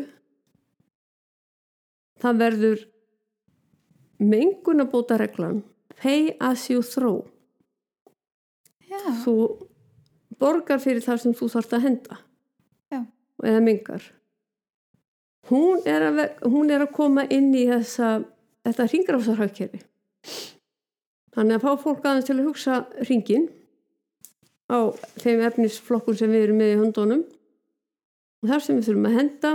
það verður mengunabóta reglan pay as you throw já, þú borgar fyrir það sem þú þarft að henda Já. eða mengar hún að, hún er að koma inn í þessa, þetta ringrásarhagkerfi þannig að fá fólk aðeins til að hugsa ringin á þeim efnisflokkun sem við erum með í höndunum. og þar sem við þurfum að henda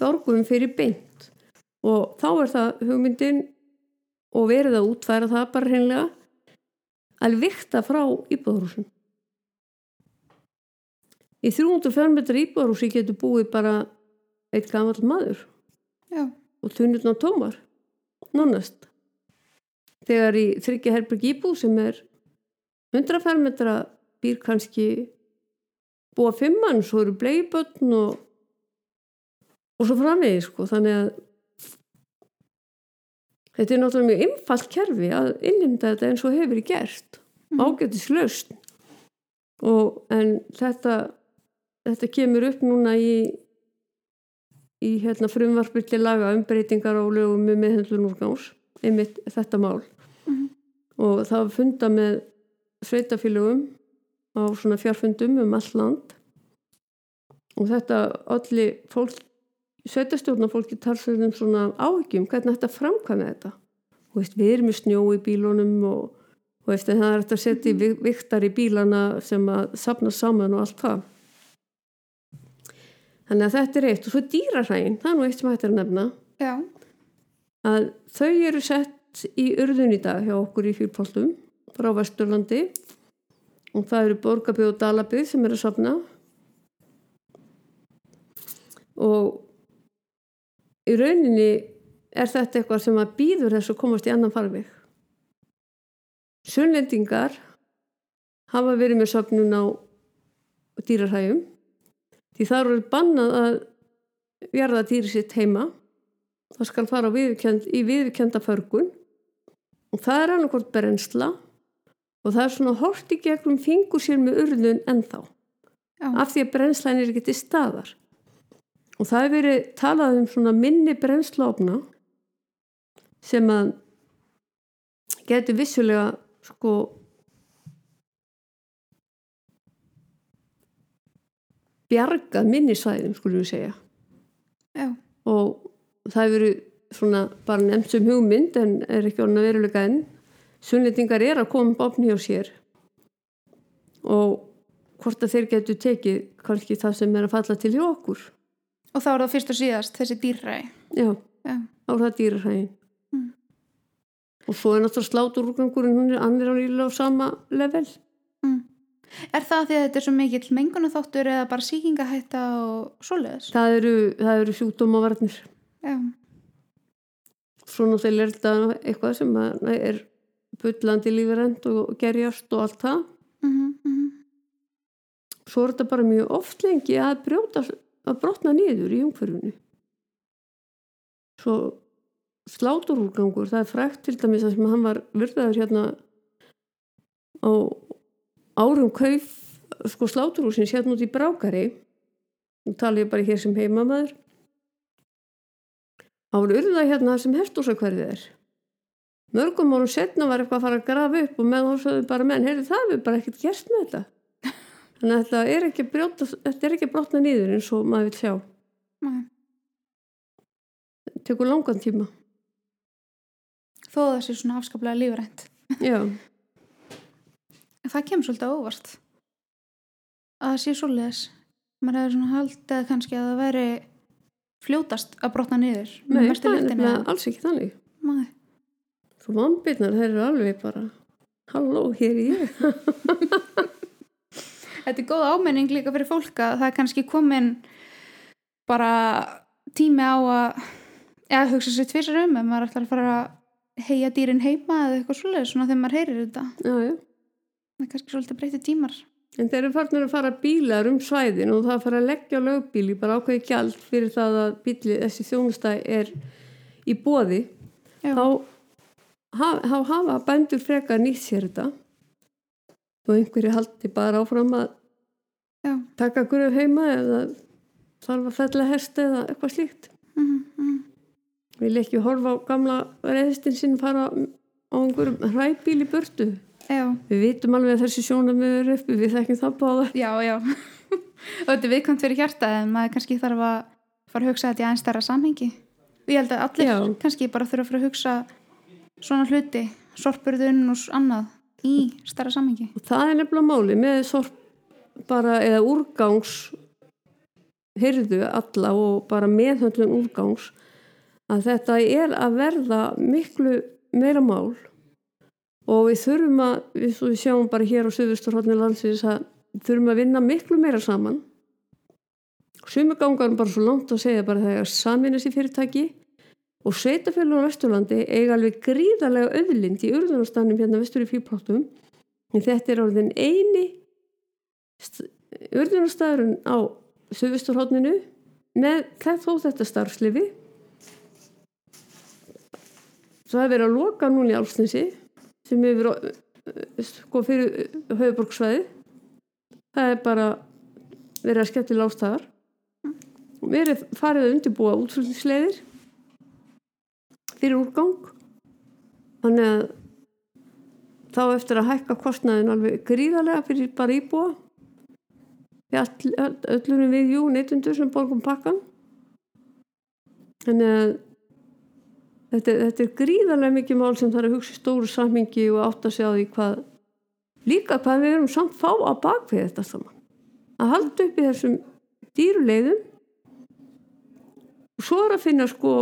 borgum fyrir beint og þá er það hugmyndin og verið að útfæra það bara hreinlega að vikta frá íbúðarhúsum. Í 300 fermetra íbúðarhúsi getur búið bara eitt gamall maður já, og tunnurna tómar, nánast. Þegar í þryggja herberg íbúð sem er 100 fermetra býr kannski búa fimm mann, svo eru bleibötn og, og svo framvegið sko, þannig að þetta er náttúrulega mjög einfalt kerfi að innimda þetta eins og hefur verið gert. Ágætis lausn og en þetta þetta kemur upp núna í í hérna frumvarpir til laga um breytingar á lögum með meðhendlun úrgáns einmitt þetta mál. Mhm. og það var funda með sveitafélögum á svona fjárfundum um all land. Og þetta allir fólk sveitastjórna fólki talsverðum svona áhyggjum hvernig þetta framkvæmja þetta? Veist, við erum með snjó í bílunum og þú veist, það er eftir að setja mm. viktar í bílana sem að sapna saman og allt það. Þannig að þetta er eitt. Og svo dýrarhægin, það er nú eitt sem hættir að nefna. Já. að þau eru sett í urðun í dag hjá okkur í fyrrpóltum frá Vesturlandi og það eru Borgabíð og Dalabíð sem eru að sapna og í rauninni er þetta eitthvað sem að býður þess að komast í annan farveg. Sunnlendingar hafa verið með söfnun á dýrarhægum því það eru bannað að verða dýri sitt heima. Það skal fara viðkjönd, í viðkjönda förgun. Og það er annarkort berensla og það er svona hort í gegnum fingur sér með urðun ennþá Já. af því að brennslan er ekki til staðar og það hefur verið talað um svona minni brennslaofna sem að getur vissulega sko bjargað minnisvæðum skulum við segja Já. og það hefur verið svona bara nefnt sem hugmynd en er ekki orðin að veruleika enn sunnlendingar er að koma bófni á sér og hvort að þeir getur tekið kannski það sem er að falla til hjá okkur og þá er það fyrst og síðast þessi dýrræði já, Já. þá er það dýrræði Mm. og svo er náttúrulega sláturúrgangurinn hún er annir á sama level mm. Er það því að þetta er svo mikill mengunaþáttur eða bara síkingahætta og svoleiðis? það eru, það eru sjúkdómavarnir Já, svo náttúrulega er þetta eitthvað sem er bullandi lífirend og gerjast og allt það. Mm -hmm. svo er þetta bara mjög oft lengi að brjóta að brotna niður í umhverfunu svo sláturúrgangur það er frækt til dæmis að sem hann var virðaður hérna á árum kauf sko sláturúsins hérna út í Brákari og tala ég bara hér sem heimamaður. Áru urða hérna sem herstúsakverfið er mörgum árum setna var eitthvað að fara að grafa upp og með hósaðu bara menn, heyrðu það við bara ekkert gerst með þetta. (laughs) Þannig að þetta er ekki brjóta, þetta er ekki brotna nýður eins og maður vil sjá. Nei. þetta tekur langan tíma. Þó að það sé svona afskaplega lífrænt. Já, (laughs) það kemur svolítið óvart. Að það sé svoleiðis. Maður hefur svona haldið kannski að það veri fljótast að brotna niður með nei, mestu það er alls ekki þannig. Nei. Svo vambirnar, þeir eru alveg bara halló, hér er ég. (laughs) Þetta er góð ámenning líka fyrir fólk að það er kannski komin bara tími á að eða hugsa sér tvisar um ef maður ætlar að fara að heia dýrin heima eða eitthvað svoleiðis svona þegar maður heyrir þetta. Já, já. Það er kannski svolítið breytið tímar. En þeir eru farnir að fara bílar um svæðin og það fara að leggja lögbíli bara ákveði gjald fyrir það að bíli, þessi þjónustæð er í bóði þá, ha, þá hafa bændur frekar nýtt sér þetta. Og einhverju haldi bara áfram að Já. taka gröf heima eða þarf að fella hest eða eitthvað slíkt. Mm -hmm. vil ekki horfa á gamla reyðstin sinn fara á einhverjum hræbíl í burtu. Já, við vitum alveg að þessi sjónum er uppi við þekkjum það báða. Já, já. (laughs) Og þetta er viðkvæmt fyrir hjarta en maður kannski þarf að fara að hugsa þetta í aðeins stærra samhengi. Ég held að allir Já. kannski bara þurfa að fara að hugsa svona hluti, sorpurðun og annað í stærra samhengi. Og það er nefnilega máli með sorp bara eða úrgangs hyrðu alla og bara meðhöndlun úrgangs að þetta er að verða miklu meira mál. Og við þurfum að við, við sjáum bara hér á Suðusturhóttni landsins að þurfum að vinna miklu meira saman. Sumi gangar bara svo langt að segja bara þegar saminast í fyrirtæki og sveitafélagum á Vesturlandi eiga alveg gríðarlega auðlind í urðunarstannum hérna vestur í fýrpláttum en þetta er orðin eini urðunarstæðurinn á Suðvesturhóttninu með þó þetta starfslifi það er verið að loka núna í Álsnesi sem hefur sko fyrir höfuborgsvæði það er bara verið að skemmtilega ástæðar verið farið að undirbúa útflutningsleiðir fyrir úrgang. Þannig að þá eftir að hækka kostnaðin alveg gríðarlega fyrir bara íbúa við öllunum við jú neytundur sem borgum pakkan þannig að þetta, þetta er gríðarlega mikið mál sem þarf að hugsa í stóru sammingi og átta sig á því hvað líka hvað við erum samt fá á bakvið þetta saman. Að halda upp í þessum dýruleiðum og svo er að finna sko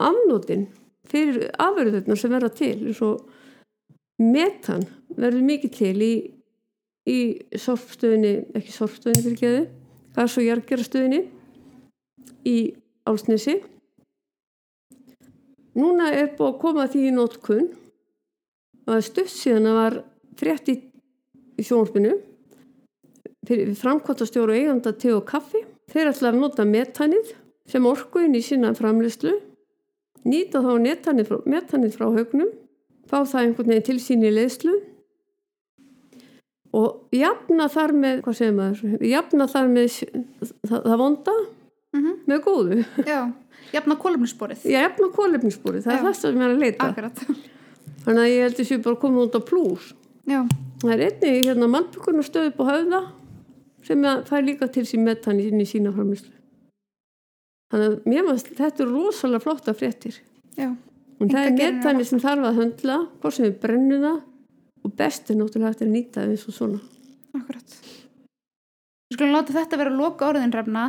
afnótin fyrir afverðurna sem verða til eins og metan verður mikið til í, í sorpstöðinni, ekki sorpstöðinni fyrir geðu, gas- og jargerastöðinni í Álsnesi núna er búið að koma því í nótkunn og það stutt síðan að var frétt í, sjónspinu fyrir framkvæmtastjóru eiganda te og kaffi. Þeir ætla að nota metanið sem orku inn í sína framleyslu nýta þá metanið frá, frá haugnum fá það einhvern veginn til sín í leyslu og jafna þar með hvað segir maður, jafna þar með það, það vonda mm með góðu. Já, jafna kólefnissporið ég jafna kólefnisbúri, það Já. er það sem ég er að leita. Akkurat. Þannig að ég held þessi bara komið út á plús. Já, það er einnig hérna mannbyggunar stöðu upp á höfða sem fær líka til sín metan inn í sína framislu þannig að mér finnst þetta er rosalega flotta fréttir. Já, og það er er sem þarf að höndla hvort sem við brennum það og best er náttúrulega eftir að nýta eins og svona. Akkurat við skulum láta þetta vera loka orðin refna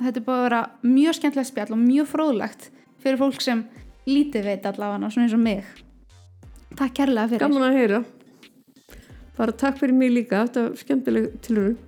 þetta er búið að vera mjög skemmtilegt spjall og mjög fróðlegt fyrir fólk sem lítið veit allavega svona eins og mig. Takk kærlega fyrir. Gaman að heyra. Bara takk fyrir mig líka, þetta var skemmtileg tilhörun